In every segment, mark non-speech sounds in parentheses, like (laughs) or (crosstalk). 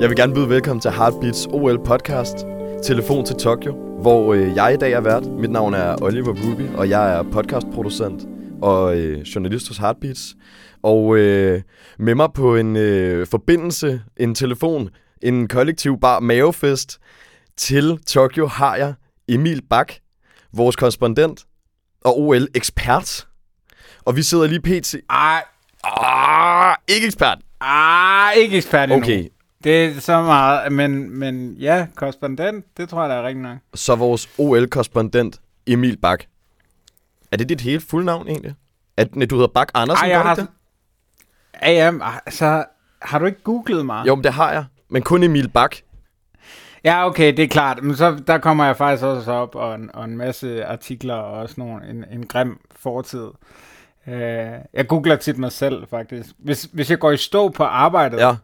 Jeg vil gerne byde velkommen til Heartbeats OL podcast, Telefon til Tokyo, hvor øh, jeg i dag er vært. Mit navn er Oliver Ruby, og jeg er podcastproducent og øh, journalist hos Heartbeats. Og øh, med mig på en øh, forbindelse, en telefon, en kollektiv bar mavefest til Tokyo har jeg Emil Bak, vores korrespondent og OL-ekspert. Og vi sidder lige pt... Ej, Ah, ikke ekspert. ah, ikke ekspert endnu. Okay, Det er så meget, men, men ja, korrespondent, det tror jeg, der er rigtigt nok. så vores OL-korrespondent Emil Bak. Er det dit helt fulde navn egentlig? At, du hedder Bak Andersen, Ej, jeg har... det? Ja, ja, altså, har du ikke googlet mig? Jo, men det har jeg. Men kun Emil Bak. Ja, okay, det er klart. Men så der kommer jeg faktisk også op, og en, og en masse artikler, og også nogle, en, en grim fortid. Uh, jeg googler tit mig selv, faktisk. Hvis, hvis jeg går i stå på arbejdet, Ja.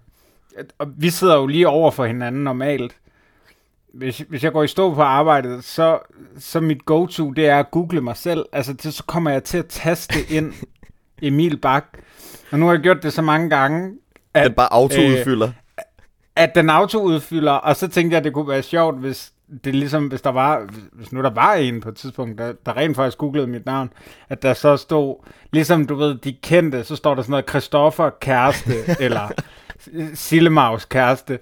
Og vi sidder jo lige over for hinanden normalt. Hvis, hvis jeg går i stå på arbejdet, så, så mit go-to, det er at google mig selv. Altså, det, så kommer jeg til at taste ind (laughs) Emil Bak. Og nu har jeg gjort det så mange gange, at, Den bare autoudfylder. at den autoudfylder, og så tænkte jeg, det kunne være sjovt, hvis det ligesom, hvis der var, hvis nu der var en på et tidspunkt, der, der rent faktisk googlede mit navn, at der så stod, ligesom du ved, de kendte, så står der sådan noget Christoffer kæreste, (laughs) eller Sillemaus kæreste.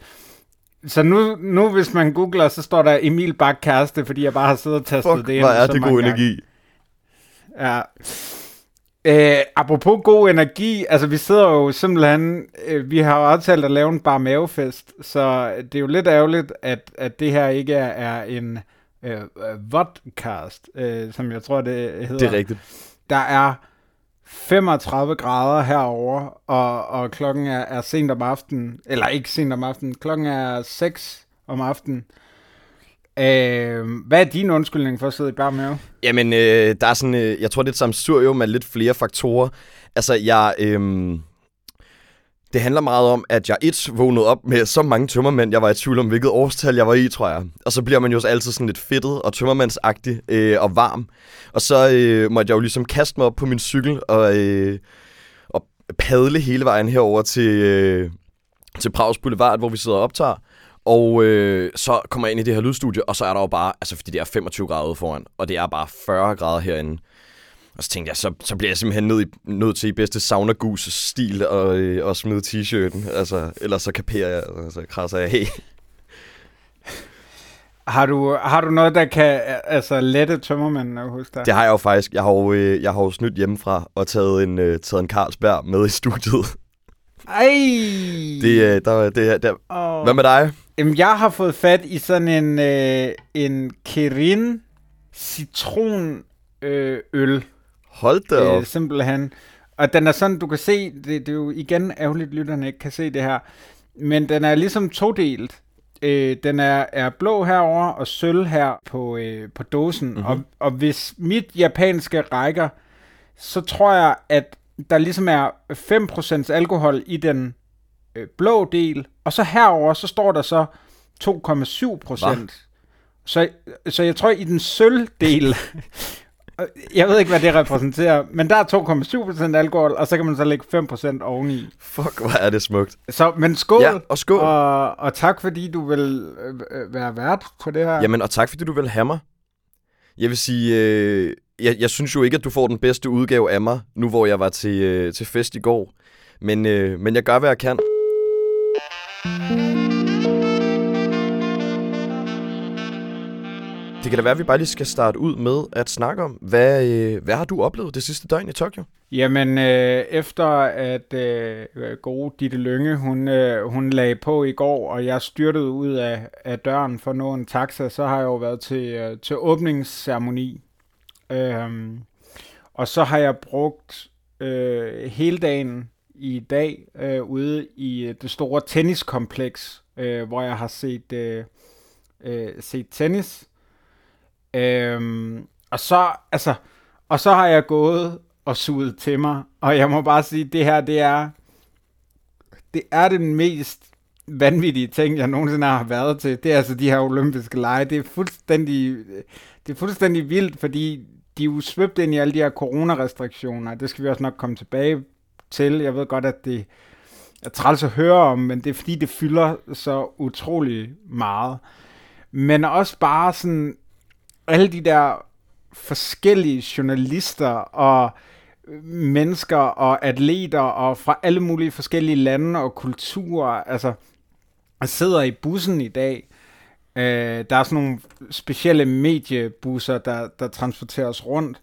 Så nu, nu, hvis man googler, så står der Emil Bak kæreste, fordi jeg bare har siddet og tastet Fuck, det ind. hvor er det god gange. energi. Ja. Øh, apropos god energi, altså vi sidder jo simpelthen, øh, vi har jo aftalt at lave en bar mavefest, så det er jo lidt ærgerligt, at, at det her ikke er, er en øh, øh, vodcast, øh, som jeg tror det hedder. Det er rigtigt. Der er 35 grader herover og, og klokken er, er sent om aftenen, eller ikke sent om aftenen, klokken er 6 om aftenen. Øh, hvad er din undskyldning for at sidde i bar mave? Jamen, øh, der er sådan, øh, jeg tror, det er et samsurium med lidt flere faktorer. Altså, jeg, øh, det handler meget om, at jeg et vågnede op med så mange tømmermænd, jeg var i tvivl om, hvilket årstal jeg var i, tror jeg. Og så bliver man jo også altid sådan lidt fedtet og tømmermandsagtig øh, og varm. Og så øh, måtte jeg jo ligesom kaste mig op på min cykel og, øh, og padle hele vejen herover til, øh, til Prags Boulevard, hvor vi sidder og optager. Og øh, så kommer jeg ind i det her lydstudie, og så er der jo bare, altså fordi det er 25 grader ude foran, og det er bare 40 grader herinde. Og så tænkte jeg, så, så bliver jeg simpelthen nødt, nødt til i bedste sauna stil og, øh, og smide t-shirten. Altså, ellers så kaperer jeg, og så krasser jeg helt. (laughs) Har du, har du noget, der kan altså, lette tømmermændene hos dig? Det har jeg jo faktisk. Jeg har jo, øh, jeg har jo snydt hjemmefra og taget en, øh, taget en Carlsberg med i studiet. Ej! Det, øh, der, det, der. oh. Hvad med dig? Jamen, jeg har fået fat i sådan en, øh, en Kirin citron øh, øl, Hold da op. øh, simpelthen. Og den er sådan, du kan se, det, det er jo igen ærgerligt, lytterne ikke kan se det her, men den er ligesom todelt. Øh, den er, er blå herover og sølv her på, øh, på dåsen. Mm-hmm. Og, og hvis mit japanske rækker, så tror jeg, at der ligesom er 5% alkohol i den øh, blå del, og så herover så står der så 2,7 procent. Så, så jeg tror, i den sølvdel, (laughs) (laughs) jeg ved ikke, hvad det repræsenterer, men der er 2,7 procent alkohol, og så kan man så lægge 5 procent oveni. Fuck, hvor er det smukt. Så, men skål, Ja, og skål. og, og tak fordi du vil øh, øh, være vært på det her. Jamen, og tak fordi du vil have mig. Jeg vil sige, øh, jeg, jeg synes jo ikke, at du får den bedste udgave af mig, nu hvor jeg var til, øh, til fest i går. Men, øh, men jeg gør, hvad jeg kan. Det kan da være, at vi bare lige skal starte ud med at snakke om, hvad, øh, hvad har du oplevet det sidste døgn i Tokyo? Jamen, øh, efter at øh, gode Ditte Lønge, hun, øh, hun lagde på i går, og jeg styrtede ud af, af døren for at nå en taxa, så har jeg jo været til, øh, til åbningsceremoni. Øhm, og så har jeg brugt øh, hele dagen i dag øh, ude i øh, det store tenniskompleks, øh, hvor jeg har set, øh, øh, set tennis. Øhm, og så, altså, og så har jeg gået og suget til mig, og jeg må bare sige, det her, det er, det er den mest vanvittige ting, jeg nogensinde har været til. Det er altså de her olympiske lege. Det er fuldstændig, det er fuldstændig vildt, fordi de er jo svøbt ind i alle de her coronarestriktioner. Det skal vi også nok komme tilbage til. Jeg ved godt, at det er træls at høre om, men det er fordi, det fylder så utrolig meget. Men også bare sådan, alle de der forskellige journalister og mennesker og atleter og fra alle mulige forskellige lande og kulturer, altså, sidder i bussen i dag. Øh, der er sådan nogle specielle mediebusser, der, der transporteres rundt,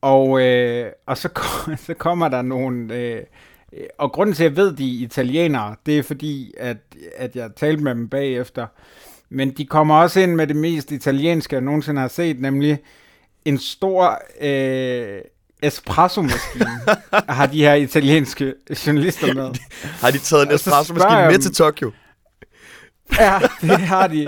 og, øh, og så, (laughs) så kommer der nogle... Øh, og grunden til, at jeg ved, de er italienere, det er fordi, at, at jeg talte med dem bagefter. Men de kommer også ind med det mest italienske, jeg nogensinde har set, nemlig en stor øh, espresso-maskine, (laughs) har de her italienske journalister med. (laughs) har de taget en espresso-maskine med til Tokyo? ja, det har de.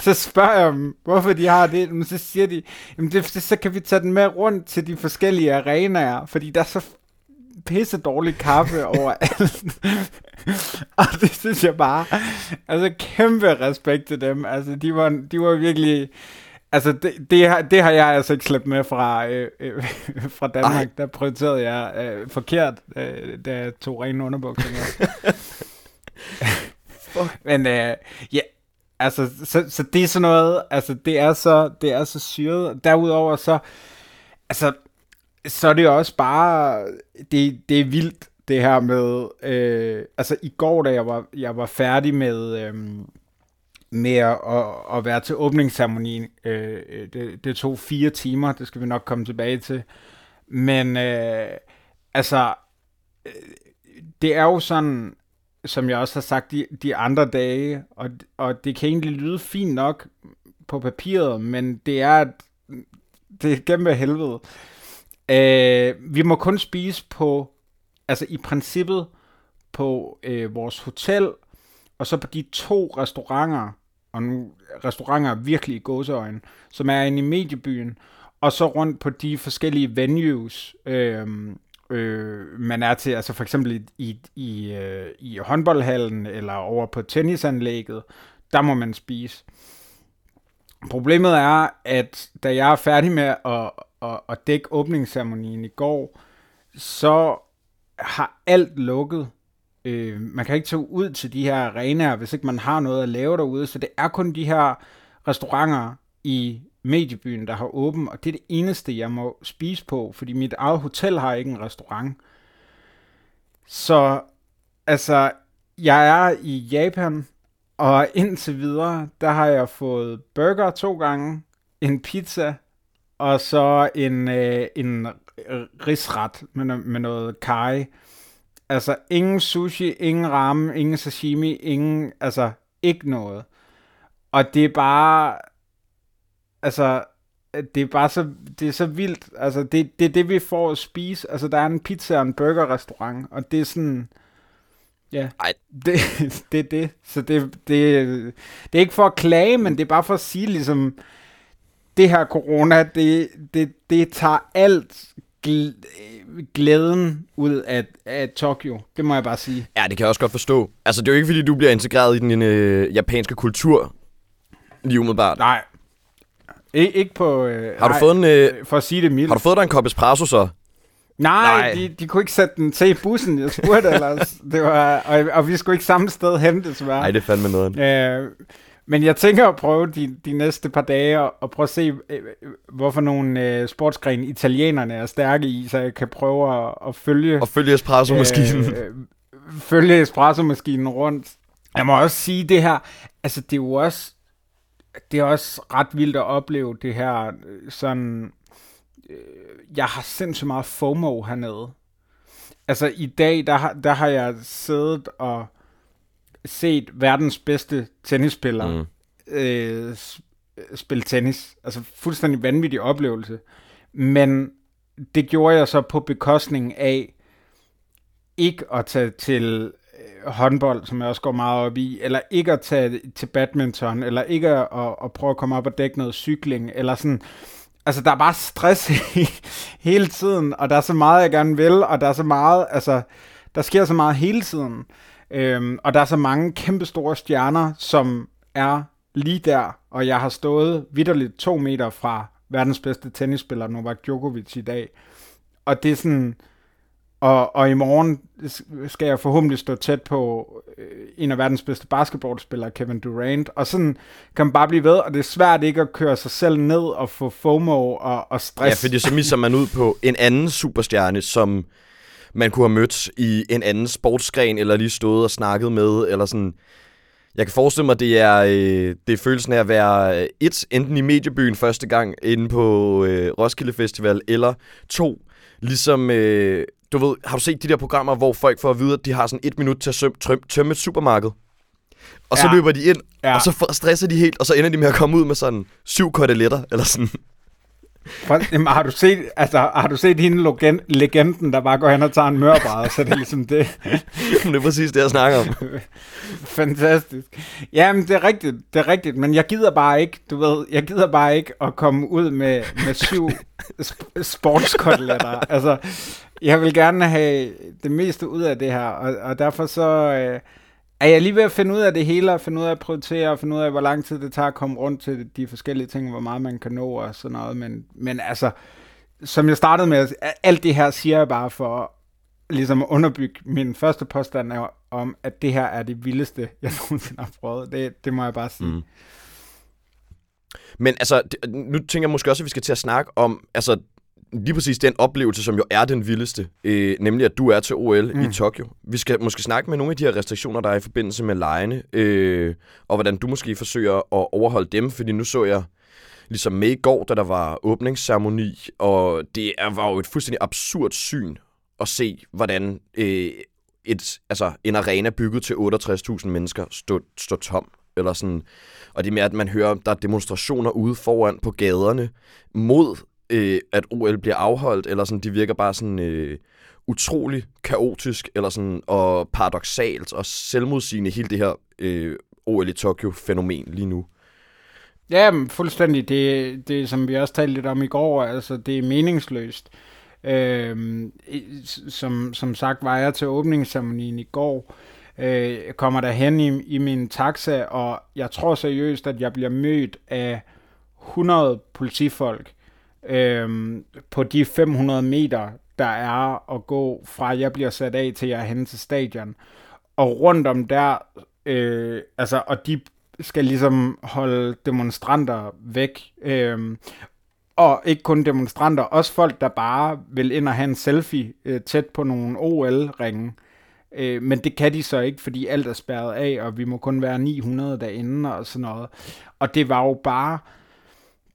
Så spørger jeg dem, hvorfor de har det. Men så siger de, jamen det, så kan vi tage den med rundt til de forskellige arenaer, fordi der er så pisse dårlig kaffe over (laughs) alt. og det synes jeg bare, altså kæmpe respekt til dem. Altså de var, de var virkelig, altså det, det, har, det har jeg altså ikke slæbt med fra, øh, øh, (laughs) fra Danmark. Ej. Der prioriterede jeg øh, forkert, øh, da jeg tog rene underbukser med. (laughs) Men øh, ja, altså, så, så det er sådan noget, altså det er så, det er så syret. Derudover så, altså, så er det også bare, det, det er vildt, det her med, øh, altså i går, da jeg var, jeg var færdig med, øh, med at, at være til åbningsceremonien, øh, det, det tog fire timer, det skal vi nok komme tilbage til, men øh, altså, øh, det er jo sådan, som jeg også har sagt de, de andre dage, og, og det kan egentlig lyde fint nok på papiret, men det er, det er kæmpe helvede. Øh, Øh, vi må kun spise på, altså i princippet, på øh, vores hotel, og så på de to restauranter, og nu restauranter virkelig i gåseøjne, som er inde i mediebyen, og så rundt på de forskellige venues, øh, øh, man er til, altså for eksempel i, i, i, øh, i håndboldhallen eller over på tennisanlægget, der må man spise. Problemet er, at da jeg er færdig med at, at, at dække åbningsceremonien i går, så har alt lukket. Øh, man kan ikke tage ud til de her arenaer, hvis ikke man har noget at lave derude, så det er kun de her restauranter i mediebyen, der har åben, og det er det eneste, jeg må spise på, fordi mit eget hotel har ikke en restaurant. Så altså, jeg er i Japan, og indtil videre, der har jeg fået burger to gange, en pizza, og så en, øh, en risret med, med noget kai. Altså ingen sushi, ingen ramen, ingen sashimi, ingen, altså ikke noget. Og det er bare, altså, det er bare så, det er så vildt. Altså, det, det er det, vi får at spise. Altså, der er en pizza og en burgerrestaurant, og det er sådan... Ja, Ej. (laughs) Det, det er det. Så det, det, det er ikke for at klage, men det er bare for at sige, ligesom, det her corona, det, det, det tager alt glæden ud af, af Tokyo. Det må jeg bare sige. Ja, det kan jeg også godt forstå. Altså, det er jo ikke, fordi du bliver integreret i den øh, japanske kultur lige umiddelbart. Nej, Ik- ikke på... Øh, har du nej, fået en... Øh, for at sige det mildt. Har du fået dig en kop espresso så? Nej, nej. De, de kunne ikke sætte den til i bussen, jeg spurgte (laughs) ellers. Det var, og, og vi skulle ikke samme sted hen, desværre. Nej, det er fandme noget. Øh, men jeg tænker at prøve de, de næste par dage og prøve at se, øh, hvorfor nogle øh, sportsgrene italienerne er stærke i, så jeg kan prøve at, at følge... Og følge espresso-maskinen. Øh, følge espresso-maskinen rundt. Jeg må også sige det her, altså det er jo også det er også ret vildt at opleve det her sådan... Øh, jeg har sindssygt meget FOMO hernede. Altså i dag, der, der har jeg siddet og set verdens bedste tennisspiller mm. øh, spille tennis. Altså fuldstændig vanvittig oplevelse. Men det gjorde jeg så på bekostning af ikke at tage til håndbold, som jeg også går meget op i, eller ikke at tage til badminton, eller ikke at, at, at prøve at komme op og dække noget cykling, eller sådan. Altså, der er bare stress (laughs) hele tiden, og der er så meget, jeg gerne vil, og der er så meget, altså, der sker så meget hele tiden. Øhm, og der er så mange kæmpe store stjerner, som er lige der, og jeg har stået vidderligt to meter fra verdens bedste tennisspiller, Novak Djokovic, i dag. Og det er sådan, Og, og i morgen skal jeg forhåbentlig stå tæt på øh, en af verdens bedste basketballspillere, Kevin Durant. Og sådan kan man bare blive ved, og det er svært ikke at køre sig selv ned og få FOMO og, og stress. Ja, fordi så misser man ud på en anden superstjerne, som man kunne have mødt i en anden sportsgren, eller lige stået og snakket med, eller sådan... Jeg kan forestille mig, det er, øh, det er følelsen af at være øh, et, enten i mediebyen første gang inde på øh, Roskilde Festival, eller to, ligesom, øh, du ved, har du set de der programmer, hvor folk får at vide, at de har sådan et minut til at søm, tømme et supermarked? Og så ja. løber de ind, ja. og så stresser de helt, og så ender de med at komme ud med sådan syv koteletter, eller sådan. Jamen, har du set, altså, har du set hende legend, legenden, der bare går hen og tager en mørbræd, så det er ligesom det. (laughs) det er præcis det, jeg snakker om. (laughs) Fantastisk. Jamen, det er rigtigt, det er rigtigt, men jeg gider bare ikke, du ved, jeg gider bare ikke at komme ud med, med syv sp- sportskoteletter. Altså, jeg vil gerne have det meste ud af det her, og, og derfor så... Øh, er jeg lige ved at finde ud af det hele, og finde ud af at prioritere, og finde ud af, hvor lang tid det tager at komme rundt til de forskellige ting, hvor meget man kan nå og sådan noget. Men, men altså, som jeg startede med, alt det her siger jeg bare for ligesom at underbygge min første påstand om, at det her er det vildeste, jeg (laughs) nogensinde har prøvet. Det, det må jeg bare sige. Mm. Men altså, nu tænker jeg måske også, at vi skal til at snakke om, altså lige præcis den oplevelse, som jo er den vildeste, øh, nemlig at du er til OL mm. i Tokyo. Vi skal måske snakke med nogle af de her restriktioner, der er i forbindelse med lejene, øh, og hvordan du måske forsøger at overholde dem, fordi nu så jeg ligesom med i går, da der var åbningsceremoni, og det er, var jo et fuldstændig absurd syn at se, hvordan øh, et, altså, en arena bygget til 68.000 mennesker stod, stod tom. Eller sådan. Og det med, at man hører, der er demonstrationer ude foran på gaderne mod øh, at OL bliver afholdt, eller sådan, de virker bare sådan øh, utrolig kaotisk, eller sådan, og paradoxalt og selvmodsigende hele det her øh, OL i Tokyo-fænomen lige nu. Ja, fuldstændig. Det, det, som vi også talte lidt om i går, altså det er meningsløst. Øh, som, som sagt var jeg til åbningsceremonien i går, øh, kommer der hen i, i min taxa, og jeg tror seriøst, at jeg bliver mødt af 100 politifolk, øhm, på de 500 meter, der er at gå fra, jeg bliver sat af til jeg er henne til stadion. Og rundt om der, øh, altså, og de skal ligesom holde demonstranter væk. Øhm, og ikke kun demonstranter, også folk, der bare vil ind og have en selfie øh, tæt på nogle OL-ringe. Øh, men det kan de så ikke, fordi alt er spærret af, og vi må kun være 900 derinde og sådan noget. Og det var jo bare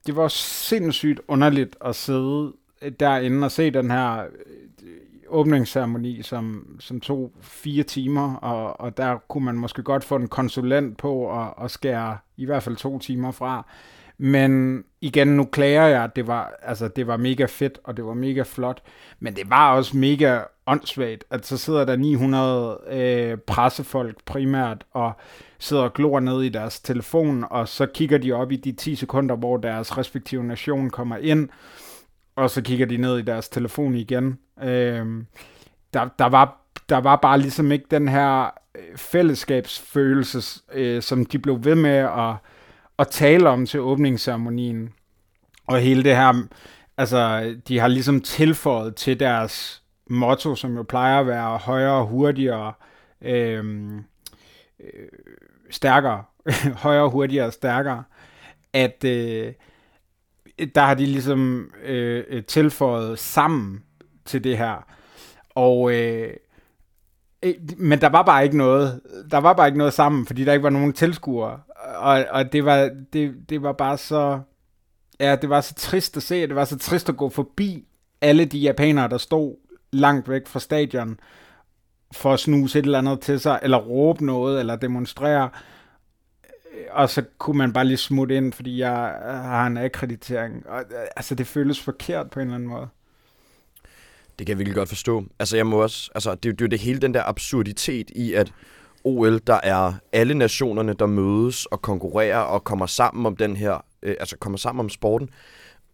det var sindssygt underligt at sidde derinde og se den her øh, åbningsceremoni, som, som tog fire timer, og, og der kunne man måske godt få en konsulent på at, at skære i hvert fald to timer fra. Men igen, nu klager jeg, at det var, altså, det var mega fedt, og det var mega flot, men det var også mega åndssvagt, at så sidder der 900 øh, pressefolk primært, og sidder og glor ned i deres telefon, og så kigger de op i de 10 sekunder, hvor deres respektive nation kommer ind, og så kigger de ned i deres telefon igen. Øh, der, der, var, der var bare ligesom ikke den her øh, fællesskabsfølelse, øh, som de blev ved med at, at tale om til åbningsceremonien. Og hele det her, altså, de har ligesom tilføjet til deres motto, som jo plejer at være højere hurtigere, øh, øh, stærkere, (laughs) højere, hurtigere stærkere, at øh, der har de ligesom øh, øh, tilføjet sammen til det her. Og øh, øh, men der var bare ikke noget, der var bare ikke noget sammen, fordi der ikke var nogen tilskuere. Og, og det var det, det var bare så ja, det var så trist at se, det var så trist at gå forbi alle de japanere, der stod langt væk fra stadion, for at snuse et eller andet til sig, eller råbe noget, eller demonstrere. Og så kunne man bare lige smutte ind, fordi jeg øh, har en akkreditering. Og, øh, altså, det føles forkert på en eller anden måde. Det kan jeg virkelig godt forstå. Altså, jeg må også, altså, det, det er jo det hele den der absurditet i, at OL, der er alle nationerne, der mødes og konkurrerer og kommer sammen om den her, øh, altså kommer sammen om sporten,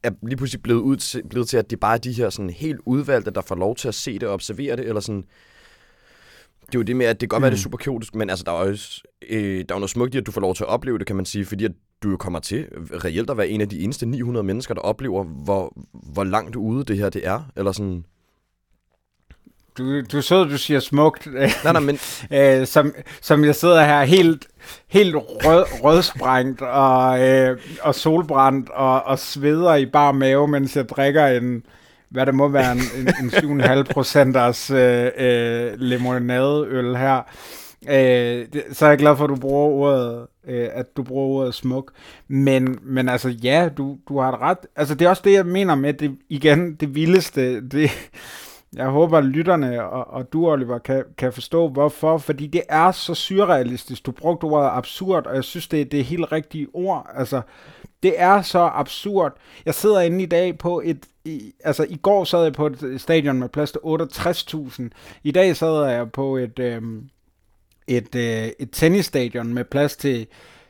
er lige pludselig blevet, ud til, blevet til, at det bare er de her sådan helt udvalgte, der får lov til at se det og observere det, eller sådan, det er jo det med, at det kan godt mm. være, det er super kaotisk, men altså, der er også, øh, der er noget smukt i, at du får lov til at opleve det, kan man sige, fordi at du jo kommer til reelt at være en af de eneste 900 mennesker, der oplever, hvor, hvor langt ude det her det er, eller sådan... du, du så, du siger smukt. Nej, nej, men... (laughs) øh, som, som jeg sidder her helt, helt rød, rødsprængt og, øh, og solbrændt og, og sveder i bar mave, mens jeg drikker en, hvad det må være, en, en, en 7,5 procenters øh, øh, limonadeøl her. Øh, det, så er jeg glad for, at du bruger ordet, øh, at du bruger ordet smuk. Men, men altså, ja, du, du har ret. Altså, det er også det, jeg mener med, det, igen, det vildeste, det, jeg håber, at lytterne og, og du, Oliver, kan, kan forstå, hvorfor. Fordi det er så surrealistisk. Du brugte ordet absurd, og jeg synes, det, det er helt rigtige ord. Altså, det er så absurd. Jeg sidder inde i dag på et... I, altså, i går sad jeg på et stadion med plads til 68.000. I dag sad jeg på et... øh, et, øh, et tennisstadion med plads til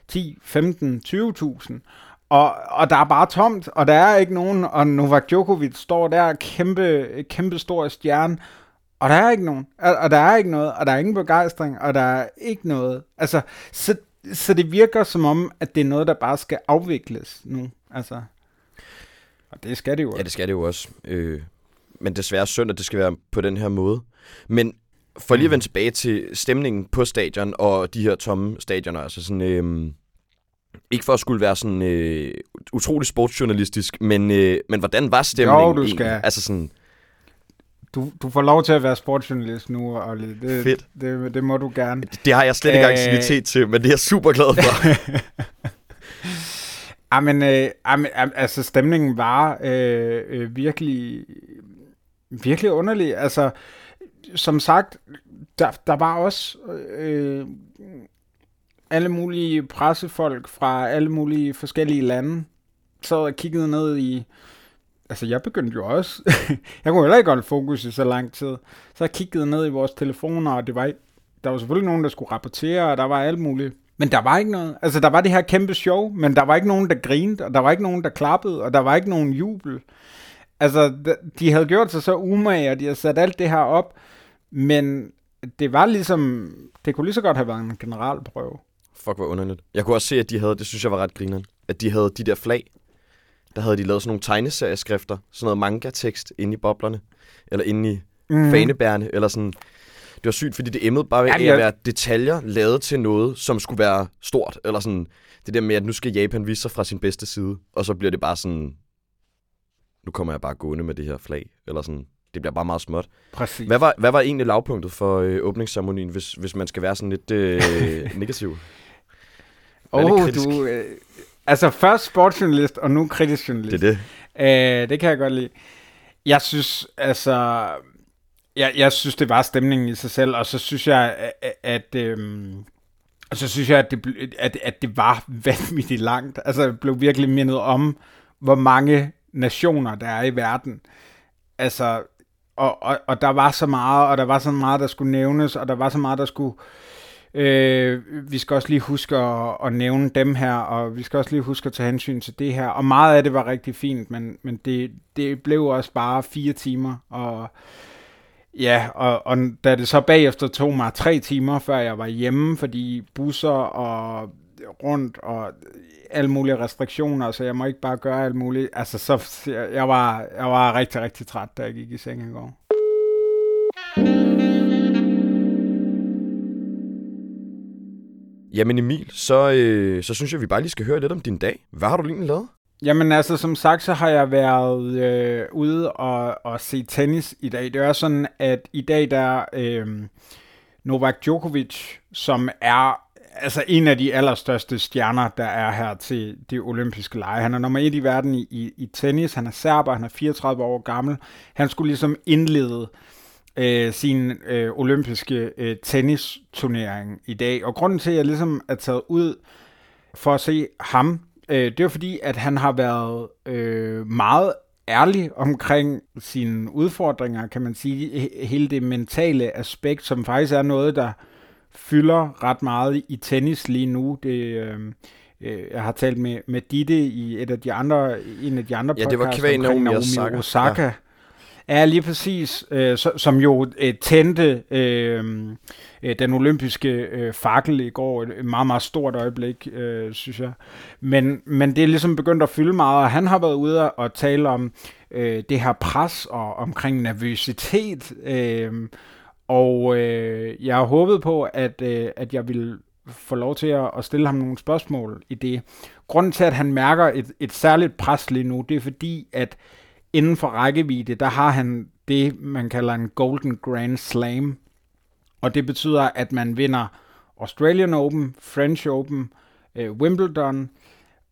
10, 15, 20.000. Og, og der er bare tomt, og der er ikke nogen, og Novak Djokovic står der, kæmpe, kæmpe stor stjerne, og der er ikke nogen, og, og der er ikke noget, og der er ingen begejstring, og der er ikke noget. Altså, så, så det virker som om, at det er noget, der bare skal afvikles nu. Altså, og det skal det jo også. Ja, det skal det jo også. Øh, men desværre synd, at det skal være på den her måde. Men for lige at vende tilbage til stemningen på stadion og de her tomme stadioner, altså sådan... Øh, ikke for at skulle være sådan øh, utrolig sportsjournalistisk, men, øh, men hvordan var stemningen jo, du skal. egentlig? Altså sådan, du, du får lov til at være sportsjournalist nu, Olli. Det, Fedt. Det, det må du gerne. det, det har jeg slet ikke Øh. anciennitet til, men det er jeg super glad for. (laughs) Jamen, øh, jamen, altså stemningen var øh, øh, virkelig, virkelig underlig. Altså, som sagt, der, der var også øh, alle mulige pressefolk fra alle mulige forskellige lande, så og kiggede ned i... Altså, jeg begyndte jo også... (laughs) jeg kunne heller ikke holde fokus i så lang tid. Så jeg kiggede ned i vores telefoner, og det var, der var selvfølgelig nogen, der skulle rapportere, og der var alt muligt. Men der var ikke noget. Altså, der var det her kæmpe show, men der var ikke nogen, der grinede, og der var ikke nogen, der klappede, og der var ikke nogen jubel. Altså, de- de havde gjort sig så umage, og de havde sat alt det her op, men det var ligesom... Det kunne lige så godt have været en generalprøve. Fuck, hvor underligt. Jeg kunne også se, at de havde, det synes jeg var ret grineren, at de havde de der flag, der havde de lavet sådan nogle tegneserieskrifter, sådan noget manga-tekst inde i boblerne, eller inde i mm. fanebærene, eller sådan. Det var sygt, fordi det emmede bare af Jamen, at være detaljer lavet til noget, som skulle være stort, eller sådan det der med, at nu skal Japan vise sig fra sin bedste side, og så bliver det bare sådan, nu kommer jeg bare gående med det her flag, eller sådan, det bliver bare meget småt. Præcis. Hvad var, hvad var egentlig lavpunktet for øh, åbningsceremonien, hvis, hvis man skal være sådan lidt øh, (laughs) negativ? Kritisk. du... Øh, altså, først sportsjournalist, og nu kritisk journalist. Det er det. Øh, det kan jeg godt lide. Jeg synes, altså... Jeg, jeg synes, det var stemningen i sig selv, og så synes jeg, at, at øhm, og så synes jeg, at det, at, at det var (laughs) vanvittigt langt. Altså, jeg blev virkelig mindet om, hvor mange nationer der er i verden. Altså, og, og, og der var så meget, og der var så meget, der skulle nævnes, og der var så meget, der skulle... Øh, Øh, vi skal også lige huske at, at nævne dem her, og vi skal også lige huske at tage hensyn til det her. Og meget af det var rigtig fint, men, men det, det blev også bare fire timer, og ja, og, og da det så bagefter tog mig tre timer, før jeg var hjemme, fordi busser og rundt og alle mulige restriktioner, så jeg må ikke bare gøre alt muligt. Altså, så jeg, jeg var, jeg var rigtig, rigtig træt, da jeg gik i seng i går. Jamen Emil, så, øh, så synes jeg, vi bare lige skal høre lidt om din dag. Hvad har du lige lavet? Jamen altså, som sagt, så har jeg været øh, ude og, og se tennis i dag. Det er sådan, at i dag der øh, Novak Djokovic, som er altså en af de allerstørste stjerner, der er her til de olympiske lege. Han er nummer et i verden i, i, i tennis. Han er serber, han er 34 år gammel. Han skulle ligesom indlede øh, sin øh, olympiske øh, tennisturnering i dag. Og grunden til, at jeg ligesom er taget ud for at se ham, øh, det er fordi, at han har været øh, meget ærlig omkring sine udfordringer, kan man sige, He- hele det mentale aspekt, som faktisk er noget, der fylder ret meget i tennis lige nu. Det, øh, øh, jeg har talt med, med Ditte i et af de andre, en af de andre Ja, det var podcasts omkring Naomi Naomi Osaka. Osaka. Ja, lige præcis. Øh, som jo øh, tændte øh, øh, den olympiske øh, fakkel i går. Et meget, meget stort øjeblik, øh, synes jeg. Men, men det er ligesom begyndt at fylde meget, og han har været ude og tale om øh, det her pres og omkring nervøsitet. Øh, og øh, jeg har håbet på, at, øh, at jeg vil få lov til at, at stille ham nogle spørgsmål i det. Grunden til, at han mærker et, et særligt pres lige nu, det er fordi, at inden for rækkevidde, der har han det, man kalder en Golden Grand Slam. Og det betyder, at man vinder Australian Open, French Open, øh, Wimbledon,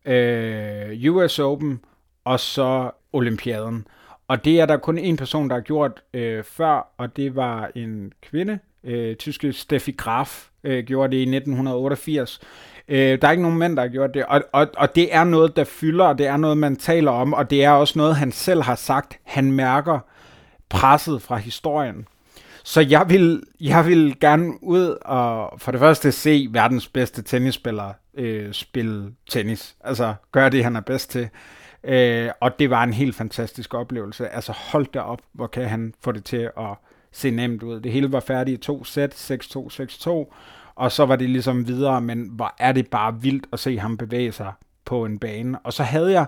øh, US Open og så Olympiaden. Og det er der kun en person, der har gjort øh, før, og det var en kvinde, øh, tyske Steffi Graf, øh, gjorde det i 1988. Øh, der er ikke nogen mænd, der har gjort det, og, og, og det er noget, der fylder, og det er noget, man taler om, og det er også noget, han selv har sagt. Han mærker presset fra historien. Så jeg vil, jeg vil gerne ud og for det første se verdens bedste tennisspiller øh, spille tennis. Altså gøre det, han er bedst til. Øh, og det var en helt fantastisk oplevelse. Altså hold da op, hvor kan han få det til at se nemt ud. Det hele var færdigt i to sæt, 6-2, 6-2, og så var det ligesom videre, men hvor er det bare vildt at se ham bevæge sig på en bane. Og så havde jeg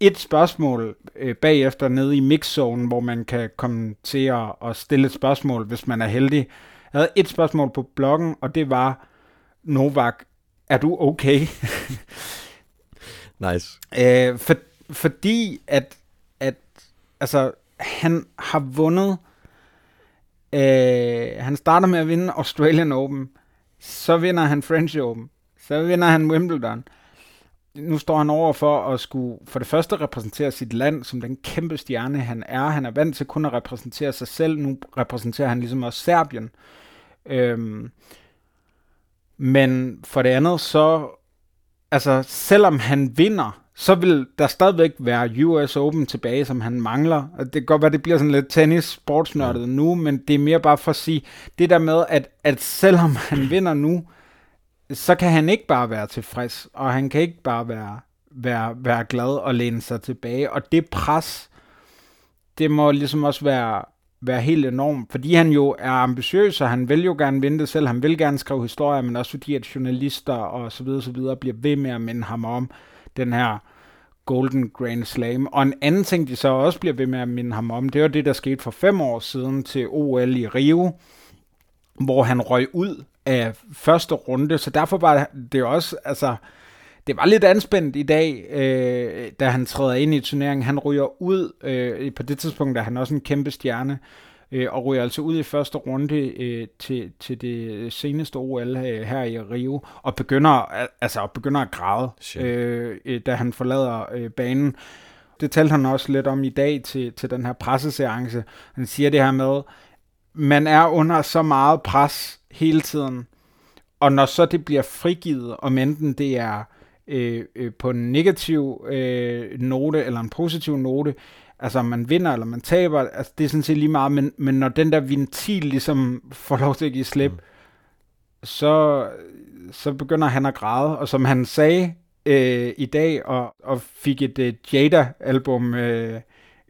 et spørgsmål øh, bagefter nede i mixzone, hvor man kan komme til at, at stille et spørgsmål, hvis man er heldig. Jeg havde et spørgsmål på bloggen, og det var, Novak, er du okay? (laughs) nice. Øh, for, fordi at, at altså, han har vundet, øh, han starter med at vinde Australian Open, så vinder han French Open, så vinder han Wimbledon. Nu står han over for at skulle for det første repræsentere sit land som den kæmpe stjerne han er. Han er vant til kun at repræsentere sig selv. Nu repræsenterer han ligesom også Serbien. Øhm, men for det andet så, altså selvom han vinder, så vil der stadigvæk være US Open tilbage, som han mangler. Det kan godt være, det bliver sådan lidt tennis sportsnørdet ja. nu, men det er mere bare for at sige, det der med, at, at selvom (laughs) han vinder nu, så kan han ikke bare være tilfreds, og han kan ikke bare være, være, være glad og læne sig tilbage. Og det pres, det må ligesom også være, være helt enormt, fordi han jo er ambitiøs, og han vil jo gerne vinde det selv, han vil gerne skrive historier, men også fordi at journalister og så videre, så videre bliver ved med at minde ham om den her Golden Grand Slam. Og en anden ting, de så også bliver ved med at minde ham om, det var det, der skete for fem år siden til OL i Rio, hvor han røg ud af første runde, så derfor var det også, altså, det var lidt anspændt i dag, øh, da han træder ind i turneringen. Han ryger ud, øh, på det tidspunkt er han også en kæmpe stjerne, øh, og ryger altså ud i første runde øh, til, til det seneste OL øh, her i Rio, og begynder, altså, begynder at græde, øh, øh, da han forlader øh, banen. Det talte han også lidt om i dag til, til den her presseseance. Han siger det her med, man er under så meget pres hele tiden, og når så det bliver frigivet, om enten det er øh, øh, på en negativ øh, note eller en positiv note, altså om man vinder eller man taber, altså det er sådan set lige meget, men, men når den der ventil ligesom (laughs) får lov til at give slip, mm. så, så begynder han at græde, og som han sagde øh, i dag, og, og fik et øh, Jada-album, øh,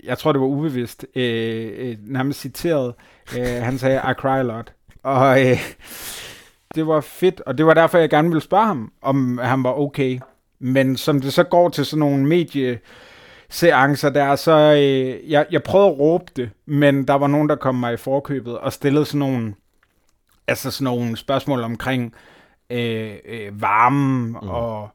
jeg tror det var ubevidst, øh, øh, nærmest citeret, øh, han sagde, I cry a lot, og øh, det var fedt, og det var derfor, jeg gerne ville spørge ham, om han var okay, men som det så går til sådan nogle medie seancer der, så øh, jeg, jeg prøvede at råbe det, men der var nogen, der kom mig i forkøbet og stillede sådan nogle, altså sådan nogle spørgsmål omkring øh, øh, varmen mm. og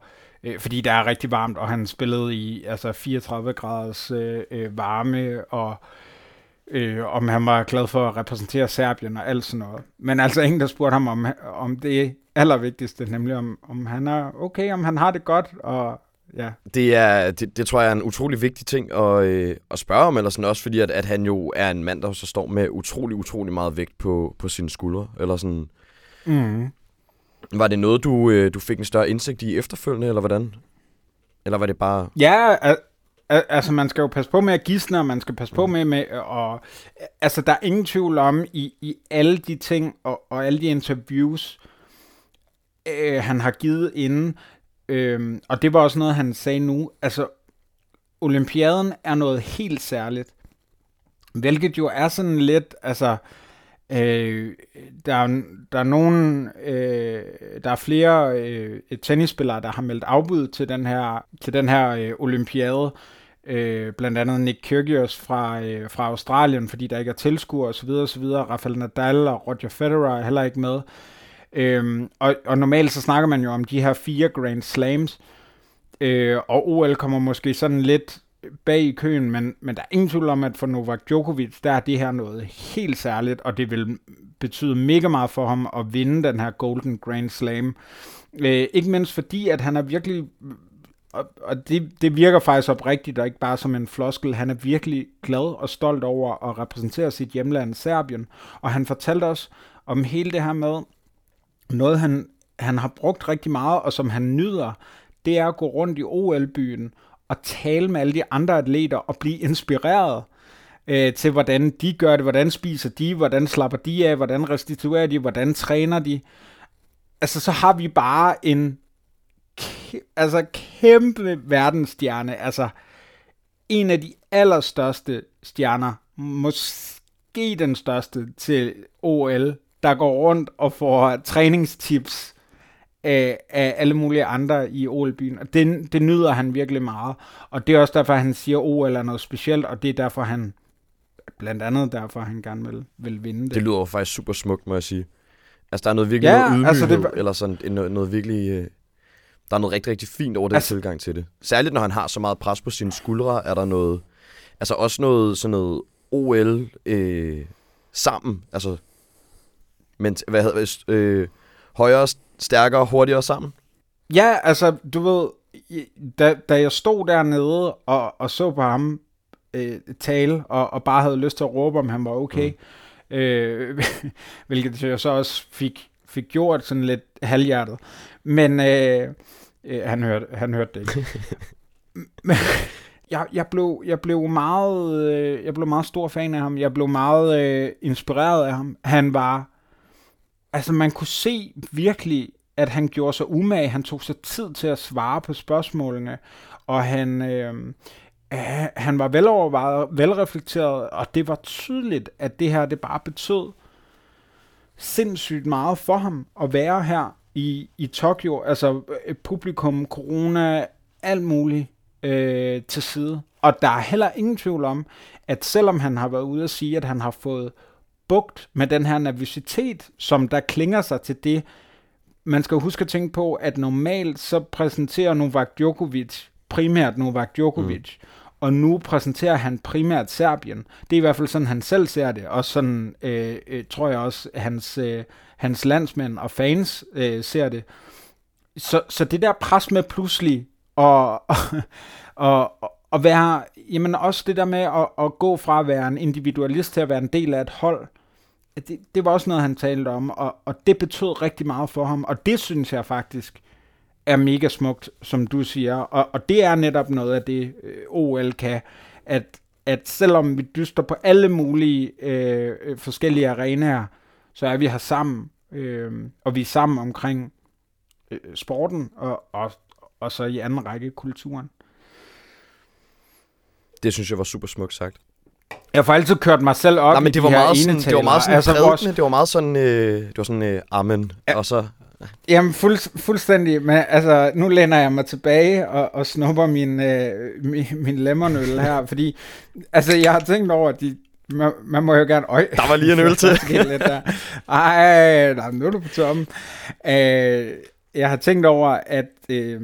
øh, fordi der er rigtig varmt, og han spillede i altså 34 graders øh, øh, varme, og øh, om han var glad for at repræsentere Serbien og alt sådan noget. Men altså ingen, der spurgte ham om, om det allervigtigste, nemlig om, om han er okay, om han har det godt, og ja. Det, er, det, det tror jeg er en utrolig vigtig ting at, øh, at spørge om, eller sådan også fordi, at, at han jo er en mand, der så står med utrolig, utrolig meget vægt på, på sine skuldre, eller sådan. Mm. Var det noget, du, øh, du fik en større indsigt i efterfølgende, eller hvordan? Eller var det bare... Ja, al- al- altså man skal jo passe på med at gisne, og man skal passe på mm. med, med og altså der er ingen tvivl om, i, i alle de ting, og, og alle de interviews, øh, han har givet inden, Øhm, og det var også noget, han sagde nu. Altså, Olympiaden er noget helt særligt. Hvilket jo er sådan lidt, altså, øh, der, er, der er nogen, øh, der er flere øh, tennisspillere, der har meldt afbud til den her, til den her øh, olympiade, øh, blandt andet Nick Kyrgios fra, øh, fra Australien, fordi der ikke er tilskuere osv. osv. Rafael Nadal og Roger Federer er heller ikke med. Øhm, og, og normalt så snakker man jo om de her fire Grand Slams, øh, og OL kommer måske sådan lidt bag i køen, men, men der er ingen tvivl om, at for Novak Djokovic, der er det her noget helt særligt, og det vil betyde mega meget for ham at vinde den her Golden Grand Slam. Øh, ikke mindst fordi, at han er virkelig og, og det, det virker faktisk oprigtigt, og ikke bare som en floskel. Han er virkelig glad og stolt over at repræsentere sit hjemland Serbien. Og han fortalte os om hele det her med, noget han, han har brugt rigtig meget, og som han nyder, det er at gå rundt i OL-byen og tale med alle de andre atleter og blive inspireret øh, til, hvordan de gør det, hvordan spiser de, hvordan slapper de af, hvordan restituerer de, hvordan træner de. Altså, så har vi bare en altså kæmpe verdensstjerne, altså en af de allerstørste stjerner, måske den største til OL, der går rundt og får træningstips af, af alle mulige andre i OL-byen. Og det, det nyder han virkelig meget. Og det er også derfor, han siger, at OL er noget specielt, og det er derfor, han blandt andet derfor, han gerne vil, vil vinde det. Det lyder jo faktisk super smukt, må jeg sige. Altså, der er noget virkelig ja, noget ydmyghed, altså det... eller sådan noget, noget virkelig... Øh, der er noget rigtig, rigtig fint over den altså... tilgang til det. Særligt, når han har så meget pres på sine skuldre, er der noget... Altså også noget, sådan noget OL øh, sammen. Altså, men, hvad hedder det? Øh, højere, stærkere, hurtigere sammen? Ja, altså, du ved, da, da jeg stod dernede og, og så på ham øh, tale, og, og bare havde lyst til at råbe, om han var okay, mm. øh, (laughs) hvilket jeg så også fik, fik gjort sådan lidt halvhjertet. Men øh, øh, han, hørte, han hørte det ikke. (laughs) Men, jeg, jeg, blev, jeg, blev meget, øh, jeg blev meget stor fan af ham. Jeg blev meget øh, inspireret af ham. Han var... Altså, man kunne se virkelig, at han gjorde sig umage. Han tog sig tid til at svare på spørgsmålene. Og han... Øh, han var velovervejet, velreflekteret, og det var tydeligt, at det her, det bare betød sindssygt meget for ham at være her i, i Tokyo. Altså øh, publikum, corona, alt muligt øh, til side. Og der er heller ingen tvivl om, at selvom han har været ude at sige, at han har fået bugt med den her nervøsitet, som der klinger sig til det, man skal huske at tænke på, at normalt så præsenterer Novak Djokovic, primært Novak Djokovic, mm. og nu præsenterer han primært Serbien. Det er i hvert fald sådan, han selv ser det, og sådan øh, øh, tror jeg også, hans, øh, hans landsmænd og fans øh, ser det. Så, så det der pres med pludselig og, og, og, og være, jamen også det der med at, at gå fra at være en individualist til at være en del af et hold, det, det var også noget, han talte om, og, og det betød rigtig meget for ham, og det synes jeg faktisk er mega smukt, som du siger, og, og det er netop noget af det, øh, OL kan, at, at selvom vi dyster på alle mulige øh, øh, forskellige arenaer, så er vi her sammen, øh, og vi er sammen omkring øh, sporten, og, og, og så i anden række kulturen. Det synes jeg var super smukt sagt. Jeg får altid kørt mig selv op Nej, men det var, meget sådan, det var meget sådan altså, vores... det var meget sådan, øh, det var sådan, øh, amen, ja. og så... Jamen, fuld, fuldstændig, men altså, nu læner jeg mig tilbage og, og snupper min, øh, min, min lemmerøl her, fordi, altså, jeg har tænkt over, at de, man, man må jo gerne... Øj, der var lige en øl (laughs) til. lidt der. Ej, nej, nu er du på tom. Øh, jeg har tænkt over, at øh,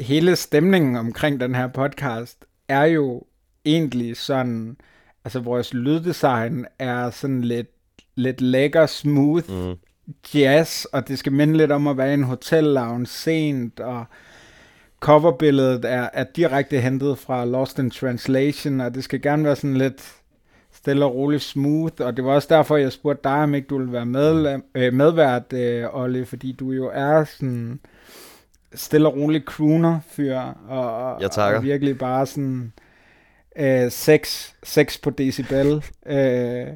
hele stemningen omkring den her podcast er jo egentlig sådan, altså vores lyddesign er sådan lidt, lidt lækker, smooth mm. jazz, og det skal minde lidt om at være i en hotel lounge sent, og coverbilledet er, er direkte hentet fra Lost in Translation, og det skal gerne være sådan lidt stille og roligt smooth, og det var også derfor, jeg spurgte dig, om ikke du ville være med, øh, medvært, øh, Olle, fordi du jo er sådan stille og rolig crooner-fyr, og, jeg og virkelig bare sådan øh, 6, 6 på decibel. (laughs) øh,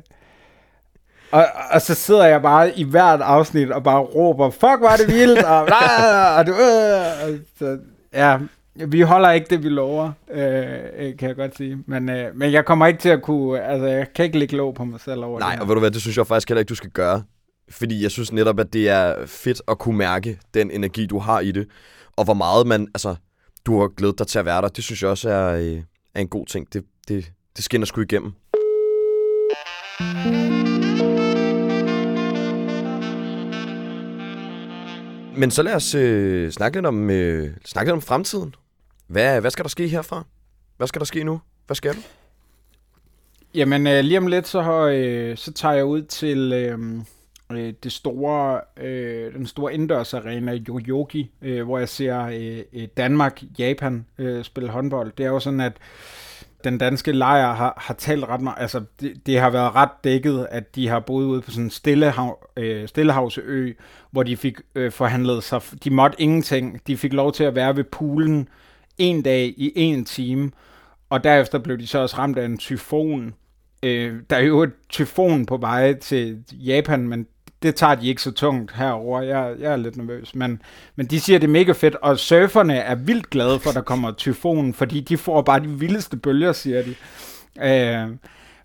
og, og så sidder jeg bare i hvert afsnit og bare råber, fuck, var det vildt, og, (laughs) og, du, øh, og så, ja, Vi holder ikke det, vi lover, øh, kan jeg godt sige. Men, øh, men jeg kommer ikke til at kunne... Altså, jeg kan ikke lægge lov på mig selv over Nej, det. og ved du hvad, det synes jeg faktisk heller ikke, du skal gøre. Fordi jeg synes netop, at det er fedt at kunne mærke den energi, du har i det. Og hvor meget man, altså, du har glædet dig til at være der. Det synes jeg også er, øh, er en god ting. Det, det, det skinner sgu igennem. Men så lad os øh, snakke, lidt om, øh, snakke lidt om fremtiden. Hvad, hvad skal der ske herfra? Hvad skal der ske nu? Hvad skal du? Jamen, øh, lige om lidt, så, har, øh, så tager jeg ud til øh, øh, det store, øh, den store indendørsarena Yoyogi, øh, hvor jeg ser øh, øh, Danmark-Japan øh, spille håndbold. Det er jo sådan, at den danske lejr har, har talt ret meget, altså det, det har været ret dækket, at de har boet ude på sådan en stillehav, øh, stillehavsø, hvor de fik øh, forhandlet sig, de måtte ingenting, de fik lov til at være ved poolen en dag i en time, og derefter blev de så også ramt af en tyfon. Øh, der er jo et tyfon på vej til Japan, men det tager de ikke så tungt herover. Jeg, jeg er lidt nervøs, men, men de siger, det er mega fedt, og surferne er vildt glade for, at der kommer tyfon, fordi de får bare de vildeste bølger, siger de. Øh,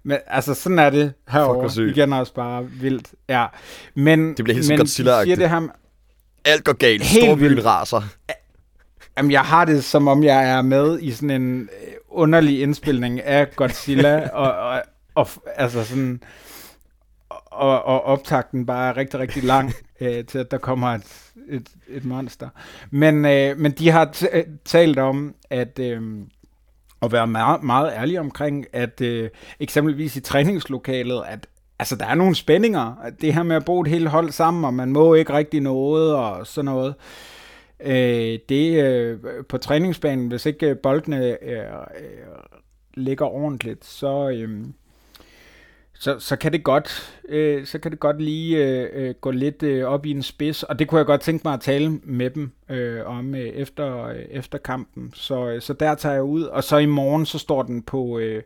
men altså, sådan er det herovre. Igen også bare vildt. Ja. Men, Det bliver helt men de Godzilla-agtigt. siger det her, Alt går galt. Storbyen raser. Jamen, jeg har det, som om jeg er med i sådan en øh, underlig indspilning af Godzilla, (laughs) og, og, og altså sådan, og, og optakten bare er rigtig, rigtig lang (laughs) øh, til, at der kommer et, et, et monster. Men, øh, men de har t- øh, talt om, at øh, at være meget, meget ærlig omkring, at øh, eksempelvis i træningslokalet, at altså, der er nogle spændinger. Det her med at bo et helt hold sammen, og man må ikke rigtig noget, og sådan noget. Øh, det øh, på træningsbanen, hvis ikke øh, boldene øh, øh, ligger ordentligt, så, øh, så, så kan det godt, øh, så kan det godt lige øh, øh, gå lidt øh, op i en spids, og det kunne jeg godt tænke mig at tale med dem øh, om øh, efter, øh, efter kampen. Så, øh, så der tager jeg ud, og så i morgen så står den på, øh,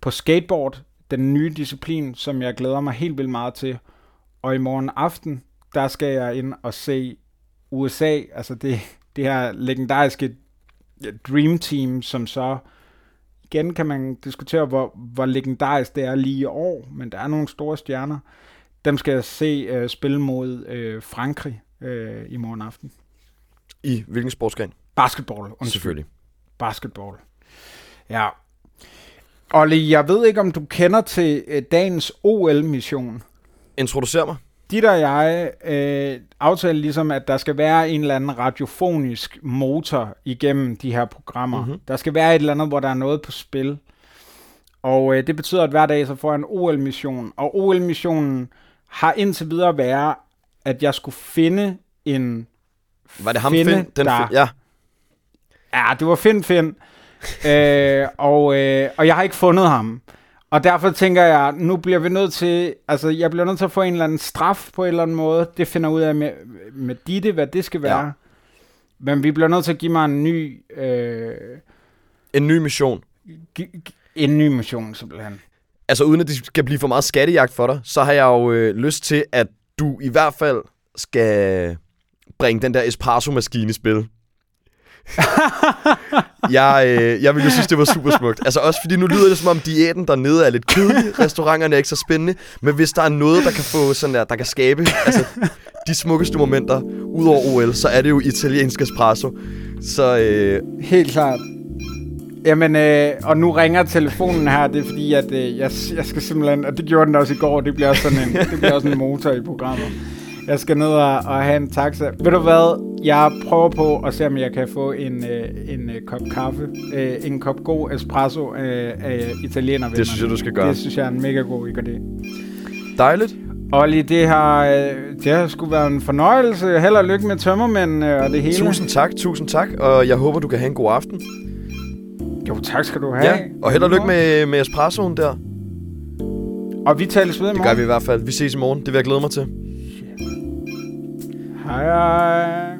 på skateboard, den nye disciplin, som jeg glæder mig helt vildt meget til. Og i morgen aften, der skal jeg ind og se USA, altså det, det her legendariske Dream Team, som så igen kan man diskutere, hvor, hvor legendarisk det er lige i år, men der er nogle store stjerner. Dem skal jeg se uh, spille mod uh, Frankrig uh, i morgen aften. I hvilken sportsgren? Basketball, undskyld. Selvfølgelig. Basketball. Ja. Olli, jeg ved ikke, om du kender til uh, dagens OL-mission. Introducer mig. Dit og jeg øh, aftalte ligesom, at der skal være en eller anden radiofonisk motor igennem de her programmer. Mhm. Mm-hmm. Der skal være et eller andet, hvor der er noget på spil. Og øh, det betyder, at hver dag så får jeg en OL-mission. Og OL-missionen har indtil videre været, at jeg skulle finde en... Var det ham, Finde, Finn? Den der-? Ja. Ja, det var Finn Finn. (laughs) øh, og, øh, og jeg har ikke fundet ham. Og derfor tænker jeg, nu bliver vi nødt til, altså jeg bliver nødt til at få en eller anden straf på en eller anden måde. Det finder ud af med, med Ditte, hvad det skal være. Ja. Men vi bliver nødt til at give mig en ny, øh, En ny mission. en ny mission simpelthen. Altså uden at det skal blive for meget skattejagt for dig, så har jeg jo øh, lyst til, at du i hvert fald skal bringe den der espresso-maskine i spil. (laughs) jeg, øh, jeg ville jo synes, det var super smukt. Altså også fordi nu lyder det som om diæten dernede er lidt kedelig, (laughs) restauranterne er ikke så spændende, men hvis der er noget, der kan få sådan der, der kan skabe altså, de smukkeste momenter ud over OL, så er det jo italiensk espresso. Så øh, Helt klart. Jamen, øh, og nu ringer telefonen her, det er fordi, at øh, jeg, jeg skal simpelthen, og det gjorde den også i går, det bliver også sådan en, det bliver også en motor i programmet. Jeg skal ned og, og have en taxa. Ved du hvad? Jeg prøver på at se, om jeg kan få en, øh, en øh, kop kaffe, øh, en kop god espresso øh, af italiener. Det synes jeg, du skal gøre. Det synes jeg er en mega god idé. dejligt. Olli, det har, øh, det har sgu været en fornøjelse. Held og lykke med tømmermændene og det hele. Tusind tak, tusind tak, og jeg håber, du kan have en god aften. Jo, tak skal du have. Ja, og held og lykke med, med espressoen der. Og vi tales ved i Det morgen. gør vi i hvert fald. Vi ses i morgen. Det vil jeg glæde mig til. Aye.